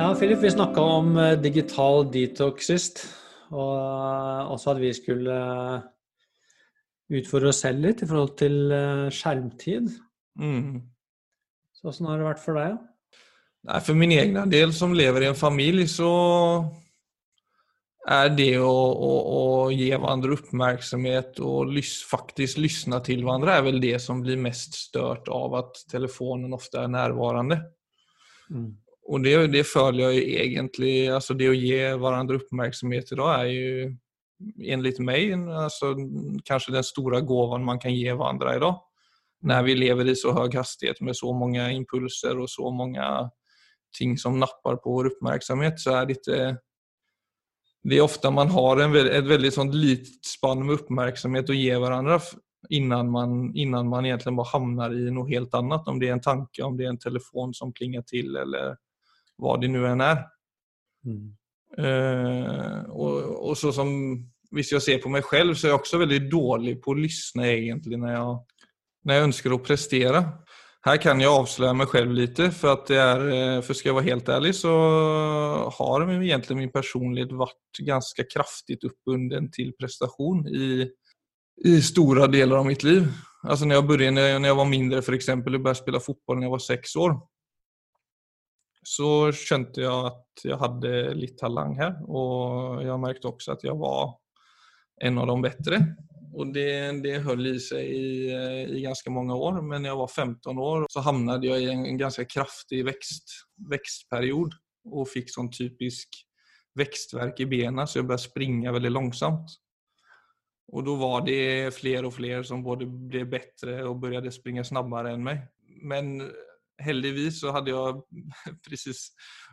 Ja, Philip, vi snakka om eh, digital detox sist. Og eh, også at vi skulle eh, utfordre oss selv litt i forhold til skjermtid. Mm. Så åssen har det vært for deg? Nei, for min egen del, som lever i en familie, så er det å, å, å gi hverandre oppmerksomhet og lys, faktisk lytte til hverandre, er vel det som blir mest størt av at telefonen ofte er nærværende. Mm. Og det, det føler jeg egentlig altså Det å gi hverandre oppmerksomhet i dag er jo enligt meg altså, kanskje den store gaven man kan gi hverandre i dag. Når vi lever i så høy hastighet med så mange impulser og så mange ting som napper på vår oppmerksomhet, så er det ikke det er ofte man har en, et veldig sånt lite spann med oppmerksomhet å gi hverandre innan man, man egentlig bare havner i noe helt annet. Om det er en tanke, om det er en telefon som klinger til, eller hva det nå enn er. Mm. Uh, og, og, så som Hvis jeg ser på meg selv, så er jeg også veldig dårlig på å lytte egentlig når jeg, når jeg ønsker å prestere. Her kan jeg avsløre meg selv litt, for er, eh, for skal jeg være helt ærlig så har egentlig min personlighet vært ganske kraftig oppbunden til prestasjon i, i store deler av mitt liv. Altså når jeg, började, når jeg var mindre for eksempel, og begynte spille fotball da jeg var seks år, så skjønte jeg at jeg hadde litt talang her. Og jeg merket også at jeg var en av de bedre. Og det, det holdt i seg i, i, ganske mange år. Men da jeg var 15 år så hamnade jeg i en, en ganske kraftig vekst, vekstperiode og fikk sånn typisk vekstverk i benen så jeg begynte å springe veldig langsomt. Og da var det flere og flere som både ble bedre og begynte springe snabbere enn meg. Men heldigvis så hadde jeg precis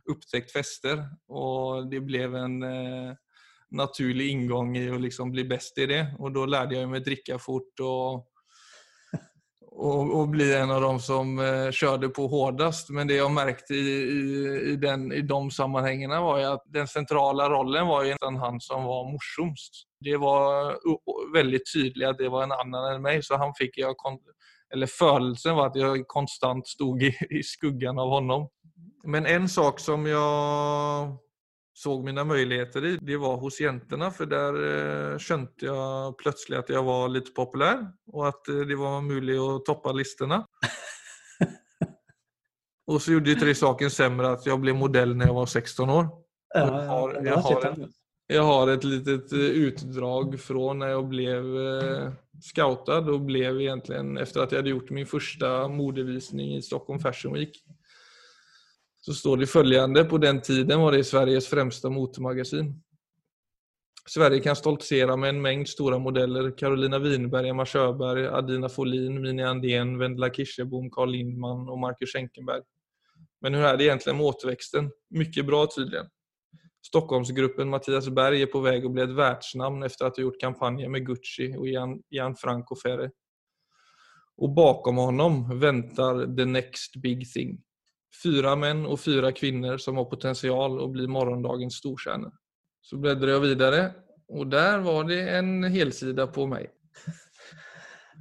opptäckt fester og det ble en eh, naturlig inngang i å liksom bli best i det. Og da lærte jeg meg drikke fort og, og, og, bli en av dem som eh, kjørte på hardest. Men det jeg merket i, i, i, i de sammenhengene, var at den sentrale rollen var jo han som var morsomst. Det var veldig tydelig at det var en annen enn meg, så han fikk jeg eller følelsen var at jeg konstant stod i, i skuggen av honom. Men en sak som jeg såg mine muligheter i, det var hos jentene. For der eh, skjønte jeg plutselig at jeg var litt populær, og at eh, det var mulig å toppe listene. og så gjorde det tre saken sämre at jeg ble modell når jeg var 16 år. jeg, har, jeg, har et, jeg har et litet eh, utdrag fra når jeg ble scoutet og ble egentlig, etter at jeg hadde gjort min første modevisning i Stockholm Fashion Week så står det följande. På den tiden var det Sveriges främsta motormagasin. Sverige kan stoltsere med en mängd store modeller. Carolina Winberg, Emma Sjöberg, Adina Folin, Mini Andén, Wendela Kirsebom, Carl Lindman og Marcus Schenkenberg. Men hur är det egentlig med återväxten? Mycket bra tydligen. Stockholmsgruppen Mattias Berg er på vei å bli et världsnamn efter att ha gjort kampanjer med Gucci Jan, Gianfranco Ferre. Og bakom honom venter the next big thing. Fyra menn og fyra kvinner som har potential å bli morgondagens storstjärnor. Så bläddrar jeg videre, og der var det en helsida på meg.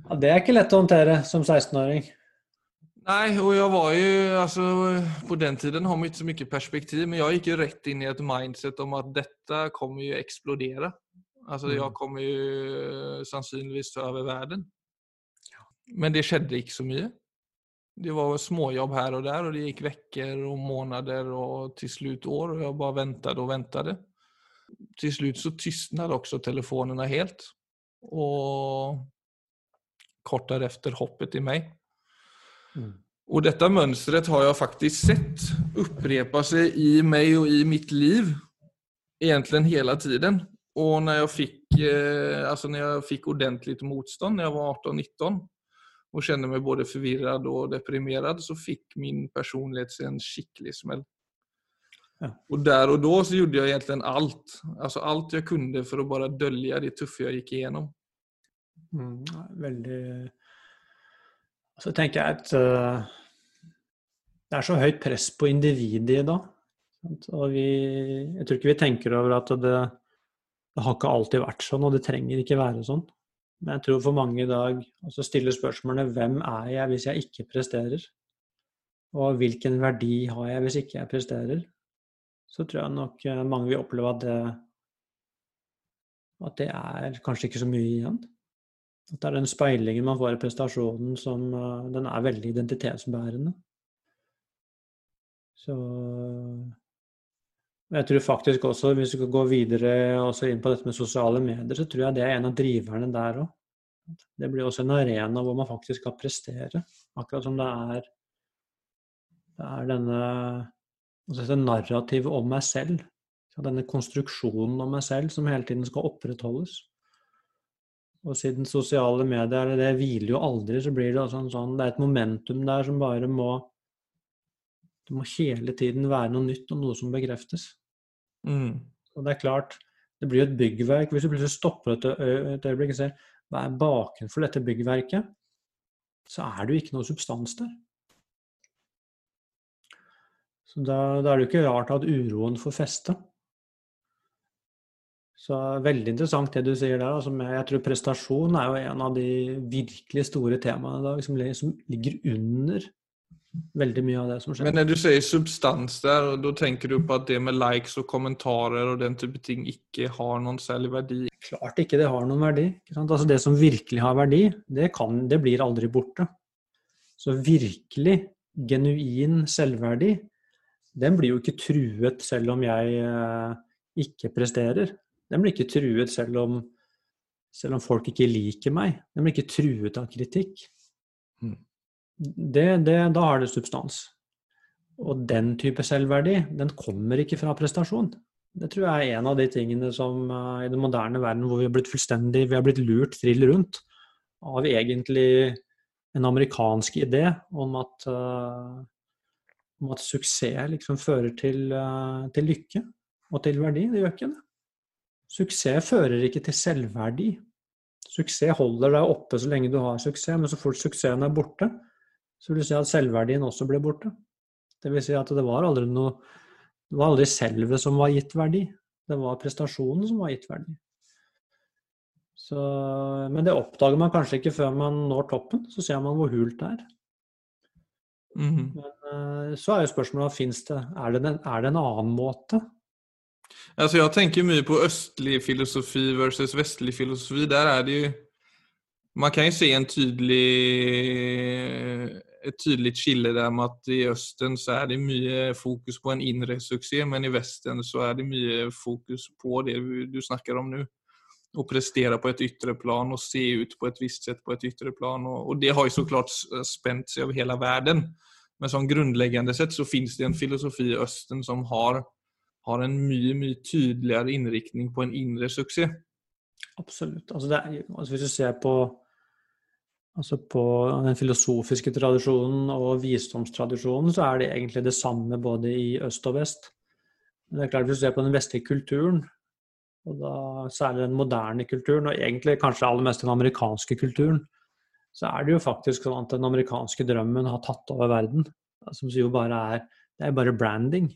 Ja, det er ikke lett å håndtere som 16-åring. Nei, og jeg var jo altså, På den tiden har man ikke så mye perspektiv, men jeg gikk jo rett inn i et mindset om at dette kommer jo eksplodere. Altså, jeg jag kommer jo sannsynligvis ta over verden. Men det skjedde ikke så mye det var småjobb her og der og det gikk veckor og månader og til slut år og jeg bare ventet og ventet. Til slut så tystnade også telefonerna helt og kort därefter hoppet i meg. Mm. Och detta mönstret har jeg faktisk sett upprepa seg i meg og i mitt liv egentlig hele tiden. Og når jeg fikk, eh, alltså när jag fick ordentligt motstånd när jag var 18-19 og kände meg både förvirrad og deprimerad så fikk min personlighet seg en skikkelig smell. Ja. Och där och då så gjorde jeg egentlig alt. Alltså allt jag kunde for å bare dölja det tuffe jeg gikk igjennom. Mm, veldig Så tenker jeg at uh, det er så høyt press på individet i dag. Og vi, jeg tror ikke vi tenker over at det, det har ikke alltid vært sånn, og det trenger ikke være sånn. Men jeg tror for mange i dag også stiller spørsmålene hvem er jeg hvis jeg ikke presterer? Og hvilken verdi har jeg hvis ikke jeg presterer? så tror jeg nok eh, mange vil oppleve at det, at det er kanskje ikke så mye igjen. At det er den speilingen man får i prestasjonen som eh, den er veldig identitetsbærende. Så jeg tror faktisk også, hvis vi skal gå videre inn på dette med sosiale medier, så tror jeg det er en av driverne der òg. Det blir også en arena hvor man faktisk skal prestere. Akkurat som det er, det er denne altså dette narrativet om meg selv. Denne konstruksjonen om meg selv som hele tiden skal opprettholdes. Og siden sosiale medier det hviler jo aldri, så blir det altså en sånn, det er et momentum der som bare må Det må hele tiden være noe nytt og noe som bekreftes. Mm. Og det er klart, det blir jo et byggverk. Hvis du plutselig stopper et, et øyeblikk og ser hva er bakenfor dette byggverket, så er det jo ikke noe substans der. Så da, da er det jo ikke rart at uroen får feste. Så Veldig interessant det du sier der. Altså jeg tror prestasjon er jo en av de virkelig store temaene i dag, som, som ligger under veldig mye av det som skjer. Men når du sier substans der, da tenker du på at det med likes og kommentarer og den type ting ikke har noen særlig verdi? Klart ikke det har noen verdi. Altså det som virkelig har verdi, det, kan, det blir aldri borte. Så virkelig genuin selvverdi, den blir jo ikke truet selv om jeg eh, ikke presterer. Den blir ikke truet selv om, selv om folk ikke liker meg. Den blir ikke truet av kritikk. Mm det, det, da har det substans. Og den type selvverdi, den kommer ikke fra prestasjon. Det tror jeg er en av de tingene som uh, i den moderne verden hvor vi har blitt fullstendig Vi har blitt lurt trill rundt av egentlig en amerikansk idé om at, uh, om at suksess liksom fører til, uh, til, lykke og til verdi. Det gjør ikke det. Suksess fører ikke til selvverdi. Suksess holder deg oppe så lenge du har suksess, men så fort suksessen er borte, så vil du si at selvverdien også blir borte. Det vil si at det var aldri noe Det var aldri selvet som var gitt verdi. Det var prestasjonen som var gitt verdi. Så, men det oppdager man kanskje ikke før man når toppen. Så ser man hvor hult det er. Mm -hmm. Men eh, så er jo spørsmålet om det, er det, en, er det en annen måte? Altså jeg tenker mye på østlig filosofi versus vestlig filosofi. Der er det jo Man kan jo se en tydelig et tydelig skille der med at i Østen så er det mye fokus på en indre suksess, men i Vesten så er det mye fokus på det du snakker om nå. Å prestere på et ytre plan og se ut på et visst sett på et ytre plan. Og, og det har jo så klart spent seg over hele verden. Men sånn grunnleggende sett så finnes det en filosofi i Østen som har, har en mye mye tydeligere innriktning på en indre suksess. Absolutt. Altså er, altså hvis du ser på Altså På den filosofiske tradisjonen og visdomstradisjonen så er det egentlig det samme både i øst og vest. Men det er klart Hvis du ser på den vestlige kulturen, og da særlig den moderne kulturen, og egentlig kanskje aller mest den amerikanske kulturen, så er det jo faktisk sånn at den amerikanske drømmen har tatt over verden. Som jo bare er Det er bare branding.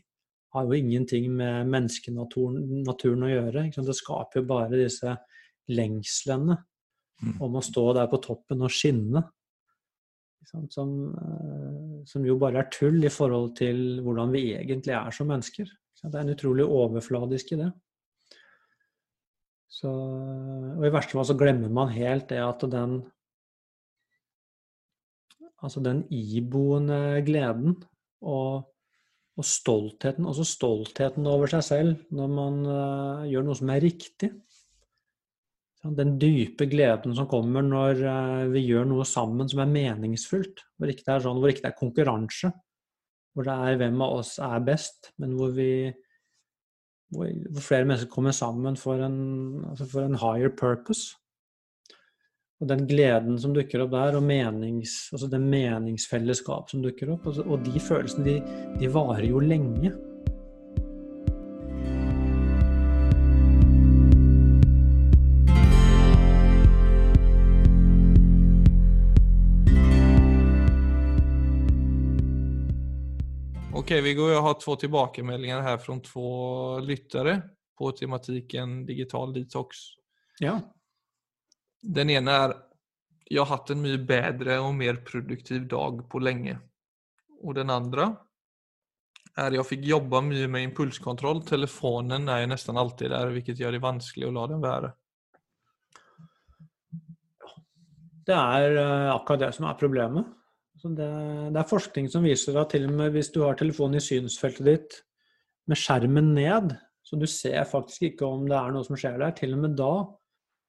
Har jo ingenting med menneskenaturen naturen å gjøre. Det skaper jo bare disse lengslene Mm. om å stå der på toppen og skinne. Som, eh, som, jo bare er tull i forhold til hvordan vi egentlig er som mennesker. Det er en utrolig overfladisk idé. Så, og i verste fall så glemmer man helt det at den Altså den iboende gleden og, og stoltheten, også stoltheten over seg selv når man uh, gjør noe som er riktig. Den dype gleden som kommer når uh, vi gjør noe sammen som er meningsfullt. Hvor ikke det er, sånn, hvor ikke det er konkurranse. Hvor det er hvem av oss er best, men hvor vi hvor, flere mennesker kommer sammen for en, altså for en higher purpose. Og den gleden som dukker opp der, og menings, altså det meningsfellesskap som dukker opp, altså, og de følelsene, de, de varer jo lenge. Okej, vi går och har två tillbakemeldingar här från två lyttare på tematiken digital detox. Ja. Den ene er jeg har hatt en mye bedre og mer produktiv dag på lenge. Og den andre er jeg fikk jobbe mye med impulskontroll. Telefonen er jo nesten alltid der, hvilket gjør det vanskelig å la den være. Det er eh, akkurat det som er problemet. Det, det, er forskning som viser at til og med hvis du har telefonen i synsfeltet ditt med skjermen ned, så du ser faktisk ikke om det er noe som skjer der, til og med da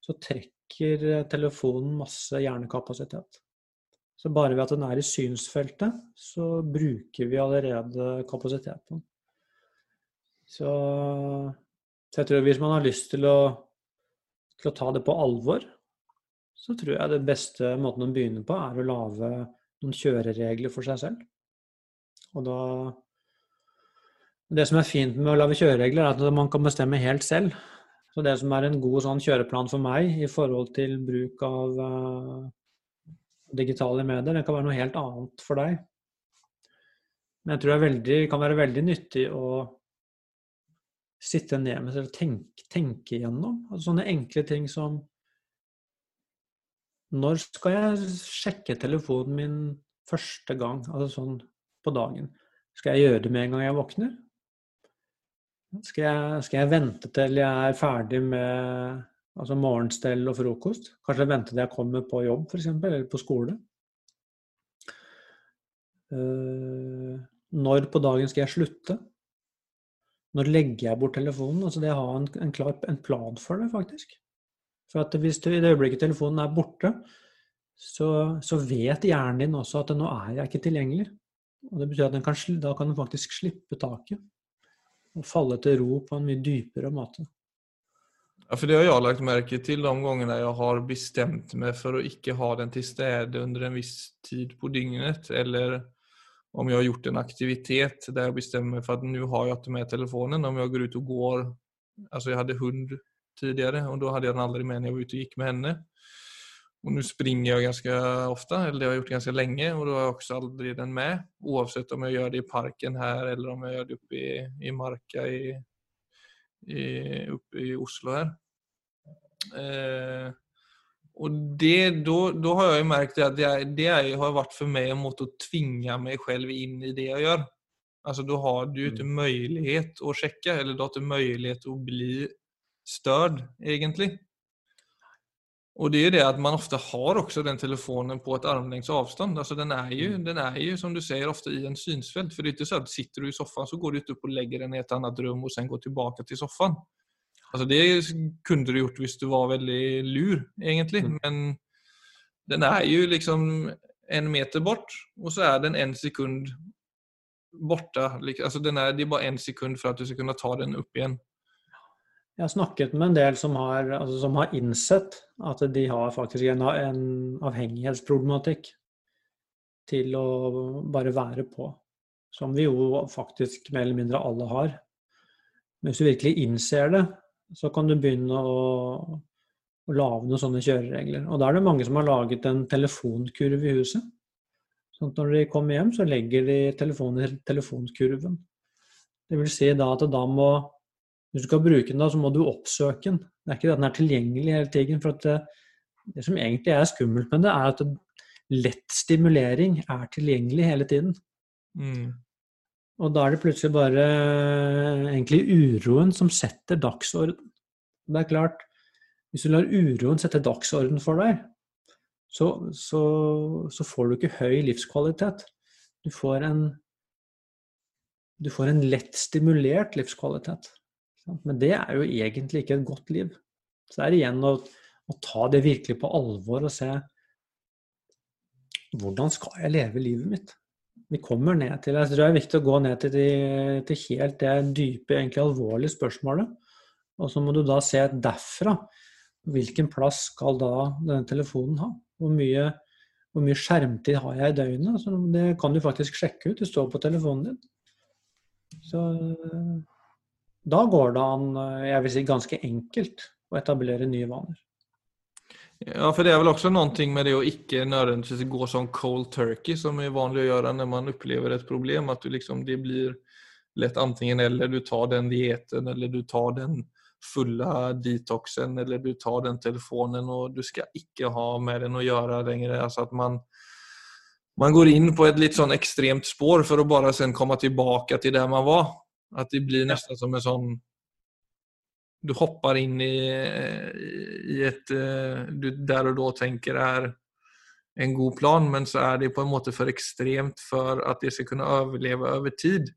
så trekker eh, telefonen masse hjernekapasitet. Så bare ved at den er i synsfeltet, så bruker vi allerede kapasiteten. Så, så jeg tror hvis man har lyst til å, til å ta det på alvor, så tror jeg det beste måten å begynne på, er å lage noen kjøreregler for seg selv. Og da Det som er fint med å lage kjøreregler, er at man kan bestemme helt selv. Så det som er en god sånn kjøreplan for meg i forhold til bruk av uh, digitale medier, det kan være noe helt annet for deg. Men jeg tror det veldig, kan være veldig nyttig å sitte ned med seg og tenke, tenke igjennom. Altså sånne enkle ting som når skal jeg sjekke telefonen min første gang, altså sånn på dagen? Skal jeg gjøre det med en gang jeg våkner? Skal jeg, skal jeg vente til jeg er ferdig med altså morgenstell og frokost? Kanskje vente til jeg kommer på jobb, f.eks., eller på skole? Uh, når på dagen skal jeg slutte? Når legger jeg bort telefonen? Altså det å ha en, en, klar, en plan for det, faktisk. For at hvis du i det øyeblikket telefonen er borte, så, så, vet hjernen din også at nå er jeg ikke tilgjengelig. Og Det betyr at kan, da kan den faktisk slippe taket og falle til ro på en mye dypere måte. Ja, for Det har jeg lagt merke til de gangene jeg har bestemt meg for å ikke ha den til stede under en viss tid på dygnet, eller om jeg har gjort en aktivitet der jeg bestemmer meg for at nå har jeg ikke med telefonen. Om jeg går ut og går Altså, jeg hadde hund tidligere, og da hadde jeg den aldri med når jeg var ute og gikk med henne. Og nå springer jeg ganske ofte, eller det har jeg gjort ganske lenge, og da har jeg også aldri den med. Uansett om jeg gjør det i parken her, eller om jeg gjør det oppe i, i marka i, i, oppe i Oslo her. Eh, og det, da har jeg merket at det, det har vært for meg en måte å tvinge meg selv inn i det jeg gjør. Altså, da har du ikke mm. mulighet å sjekke, eller du har ikke mulighet å bli størd, egentlig. Og det er det at man ofte har også den telefonen på et armlengdes avstand. Altså den, er jo, mm. den er jo, som du sier, ofte i en synsfelt. For det er ikke sånn at sitter du i sofaen, så går du ikke opp og legger den i et annet rom og sen går tilbake til sofaen. Altså Det kunne du gjort hvis du var veldig lur, egentlig. Mm. Men den er jo liksom en meter bort, og så er den en sekund borte. Altså den er, det er bare en sekund for at du skal kunne ta den opp igjen. Jeg har snakket med en del som har, altså som har innsett at de har faktisk en, en, avhengighetsproblematikk til å bare være på. Som vi jo faktisk mer eller mindre alle har. Men hvis du virkelig innser det, så kan du begynne å, å lage noen sånne kjøreregler. Og da er det mange som har laget en telefonkurv i huset. Sånn at når de kommer hjem, så legger de telefonen i telefonkurven. Det vil si da at da må hvis du skal bruke den, da, så må du oppsøke den. Det er ikke at den er tilgjengelig hele tiden. for det, det, som egentlig er skummelt med det, er at lett stimulering er tilgjengelig hele tiden. Mm. Og da er det plutselig bare egentlig uroen som setter dagsorden. Det er klart, hvis du lar uroen sette dagsorden for deg, så, så, så får du ikke høy livskvalitet. Du får en, du får en lett stimulert livskvalitet. Men det er jo egentlig ikke et godt liv. Så det er igjen å, å ta det virkelig på alvor og se hvordan skal jeg leve livet mitt? Vi kommer ned til Jeg tror det er viktig å gå ned til, de, til helt det dype, egentlig alvorlige spørsmålet. Og så må du da se derfra hvilken plass skal da denne telefonen ha? Hvor mye, hvor mye skjermtid har jeg i døgnet? Så det kan du faktisk sjekke ut. Det står på telefonen din. Så da går det an, eh, jeg vil si ganske enkelt, å etablere nye vaner. Ja, for det er vel også noe med det å ikke nødvendigvis gå sånn cold turkey, som er vanlig å gjøre når man opplever et problem. At liksom, det blir lett enten eller du tar den dieten, eller du tar den fulle detoxen, eller du tar den telefonen, og du skal ikke ha med den å gjøre lenger. Altså at man man går inn på et litt sånn ekstremt spår for å bare sen komme tilbake til der man var. Att det blir nesten som en sånn Du hopper inn i, i ett eh, du der og da tenker er en god plan, men så er det på en måte for ekstremt for at det skal kunne overleve over tid.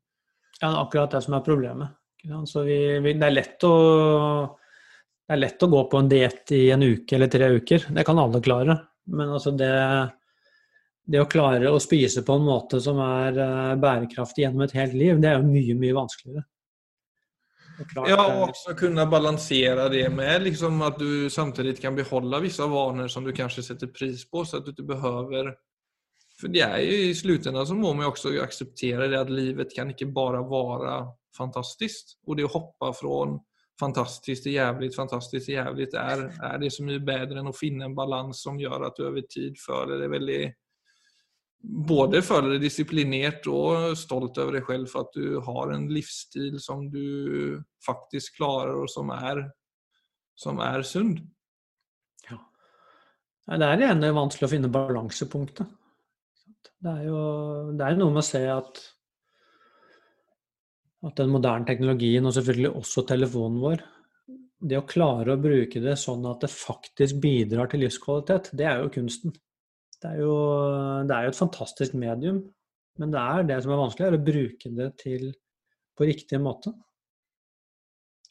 Ja, det er akkurat det som er problemet. Vi, vi, det, er å, det er lett å gå på en diett i en uke eller tre uker. Det kan alle klare. Men altså det, det å klare å spise på en måte som er uh, bærekraftig gjennom et helt liv, det er jo mye, mye vanskeligere. ja, og også kunne balansere det med liksom at du samtidig kan beholde visse vaner som du kanskje setter pris på, så at du ikke behøver For det er jo i slutten så må man også akseptere det at livet kan ikke bare være fantastisk. Og det å hoppe fra fantastisk til jævlig, fantastisk til jævlig, er, er det så mye bedre enn å finne en balanse som gjør at du over tid føler det veldig både føler deg disiplinert og stolt over deg selv for at du har en livsstil som du faktisk klarer, og som er, som er sunn. Ja. Det er igjen vanskelig å finne balansepunktet. Det er jo det er noe med å se at, at den moderne teknologien, og selvfølgelig også telefonen vår, det å klare å bruke det sånn at det faktisk bidrar til livskvalitet, det er jo kunsten. Det er jo, det er jo et fantastisk medium, men det er det som er vanskelig, er å bruke det til på riktig måte.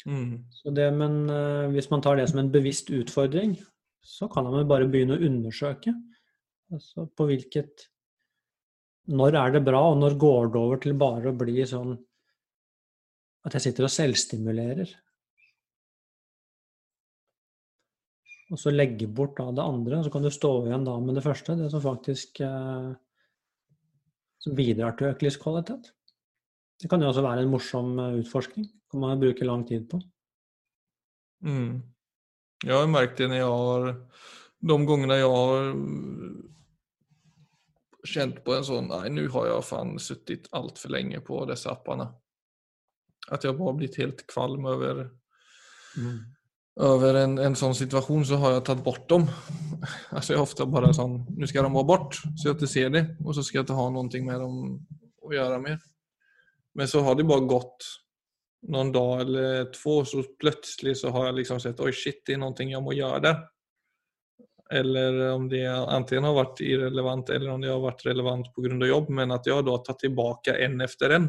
Mm. Det, men uh, hvis man tar det som en bevisst utfordring, så kan man bare begynne å undersøke. Altså på hvilket Når er det bra, og når går det over til bare å bli sånn at jeg sitter og selvstimulerer? Og så legge bort da det andre, så kan du stå igjen da med det første, det som faktisk eh, som bidrar til økt livskvalitet. Det kan jo også være en morsom eh, utforskning. kan man bruke lang tid på. Mm. Jeg har merket det når jeg har De gangene jeg har kjent på en sånn Nei, nå har jeg faen sittet altfor lenge på disse appene. At jeg bare har blitt helt kvalm over mm over en, en sånn situasjon så har jeg tatt bort dem. altså Jeg er ofte bare sånn, nå skal de vara bort så jeg ikke ser det og så skal jeg ikke ha noe med dem å gjøre mer. Men så har det bare gått noen dag eller to, så plutselig så har jeg liksom sett Oi, shit det er noe jeg må gjøre der. Eller om det antingen har vært irrelevant eller om det har vært relevant av jobb men at jeg da tar tilbake en efter en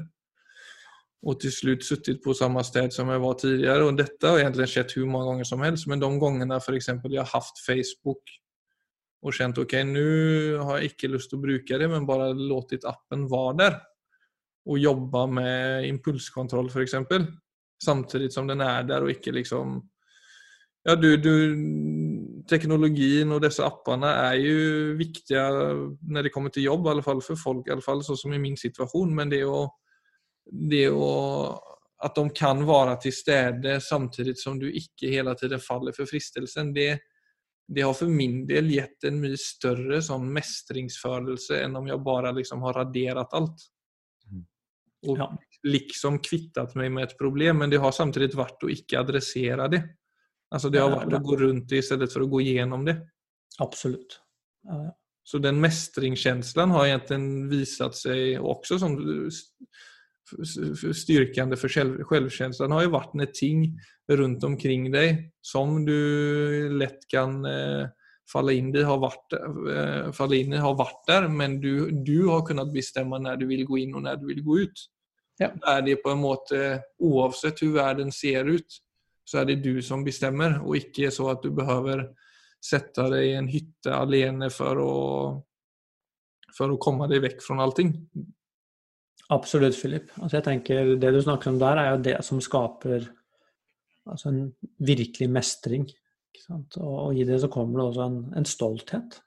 og til slutt suttit på samme sted som jeg var tidligere. Og dette har egentlig skjedd hvor mange ganger som helst, men de gangene f.eks. jeg har hatt Facebook og kjent ok, nå har jeg ikke lyst til å bruke det, men bare låtit appen være der. Og jobbe med impulskontroll f.eks. Samtidig som den er der, og ikke liksom Ja, du, du Teknologien og disse appene er jo viktige når det kommer til jobb, i alle fall for folk, i alle fall sånn som i min situasjon. Men det å det å at de kan være til stede samtidig som du ikke hele tiden faller for fristelsen, det, det har for min del gitt en mye større sånn mestringsfølelse enn om jeg bare liksom har radert alt. Mm. Og ja. liksom kvittet meg med et problem, men det har samtidig vært å ikke adressere det. Altså Det har vært å gå rundt det i stedet for å gå gjennom det. Absolutt. Ja, ja. Så den mestringskänslan har egentlig vist seg også som styrkende for selvkänslan har jo vært når ting rundt omkring deg som du lett kan eh, falle inn i har vært, eh, falle inn i har vært der, men du, du har kunnet bestemme når du vil gå inn og når du vil gå ut. Ja. Er det på en måte, Uansett hvordan verden ser ut, så er det du som bestemmer, og ikke så at du behøver sette deg i en hytte alene for å, for å komme deg vekk fra allting. Absolutt, Philip. Altså jeg tenker Det du snakker om der, er jo det som skaper altså en virkelig mestring. Og, og, i det så kommer det også en, en stolthet.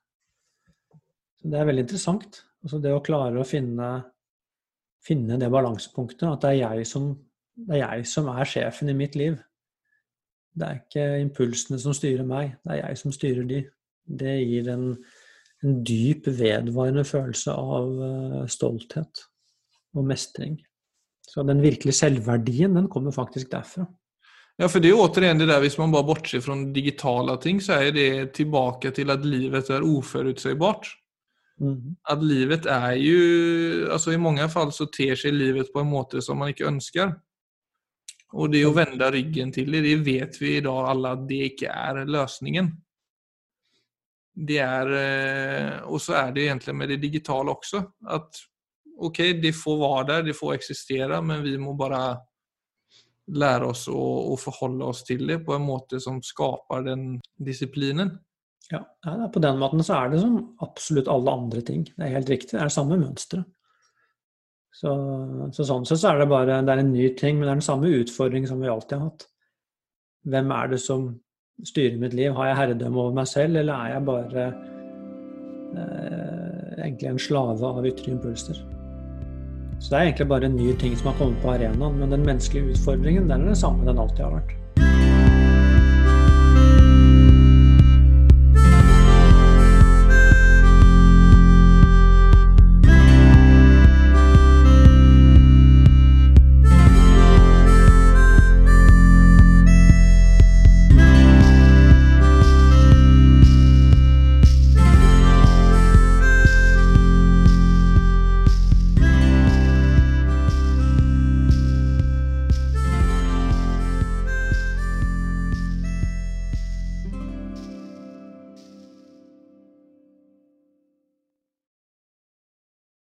Så Det er veldig interessant. Altså det å klare å finne, finne det balansepunktet. At det er, som, det er jeg som er sjefen i mitt liv. Det er ikke impulsene som styrer meg, det er jeg som styrer de. Det gir en, en dyp, vedvarende følelse av uh, stolthet og mestring. Så den virkelige selvverdien, den kommer faktisk derfra. Ja, for det er återigen det der, hvis man bare bortser fra digitale ting, så er det tilbake til at livet er uforutsigbart. Mm. At livet er jo altså I mange fall så ter seg livet på en måte som man ikke ønsker. Og det å vende ryggen til det, det vet vi i dag alle at det ikke er løsningen. Det er eh, Og så er det egentlig med det digitale også. At OK, det får være der, det får eksistere, men vi må bare lære oss å, å forholde oss til det på en måte som skaper den disiplinen. Ja, på den måten så er det som absolutt alle andre ting. Det er helt riktig. Det er det samme mønsteret. Så, så, sånn sett så er det bare det er en ny ting, men det er den samme utfordring som vi alltid har hatt. Hvem er det som styrer mitt liv? Har jeg herredømme over meg selv, eller er jeg bare eh, egentlig en slave av ytre impulser? Så det er egentlig bare en ny ting som har kommet på arenaen, men den menneskelige utfordringen den er den samme den alltid har vært.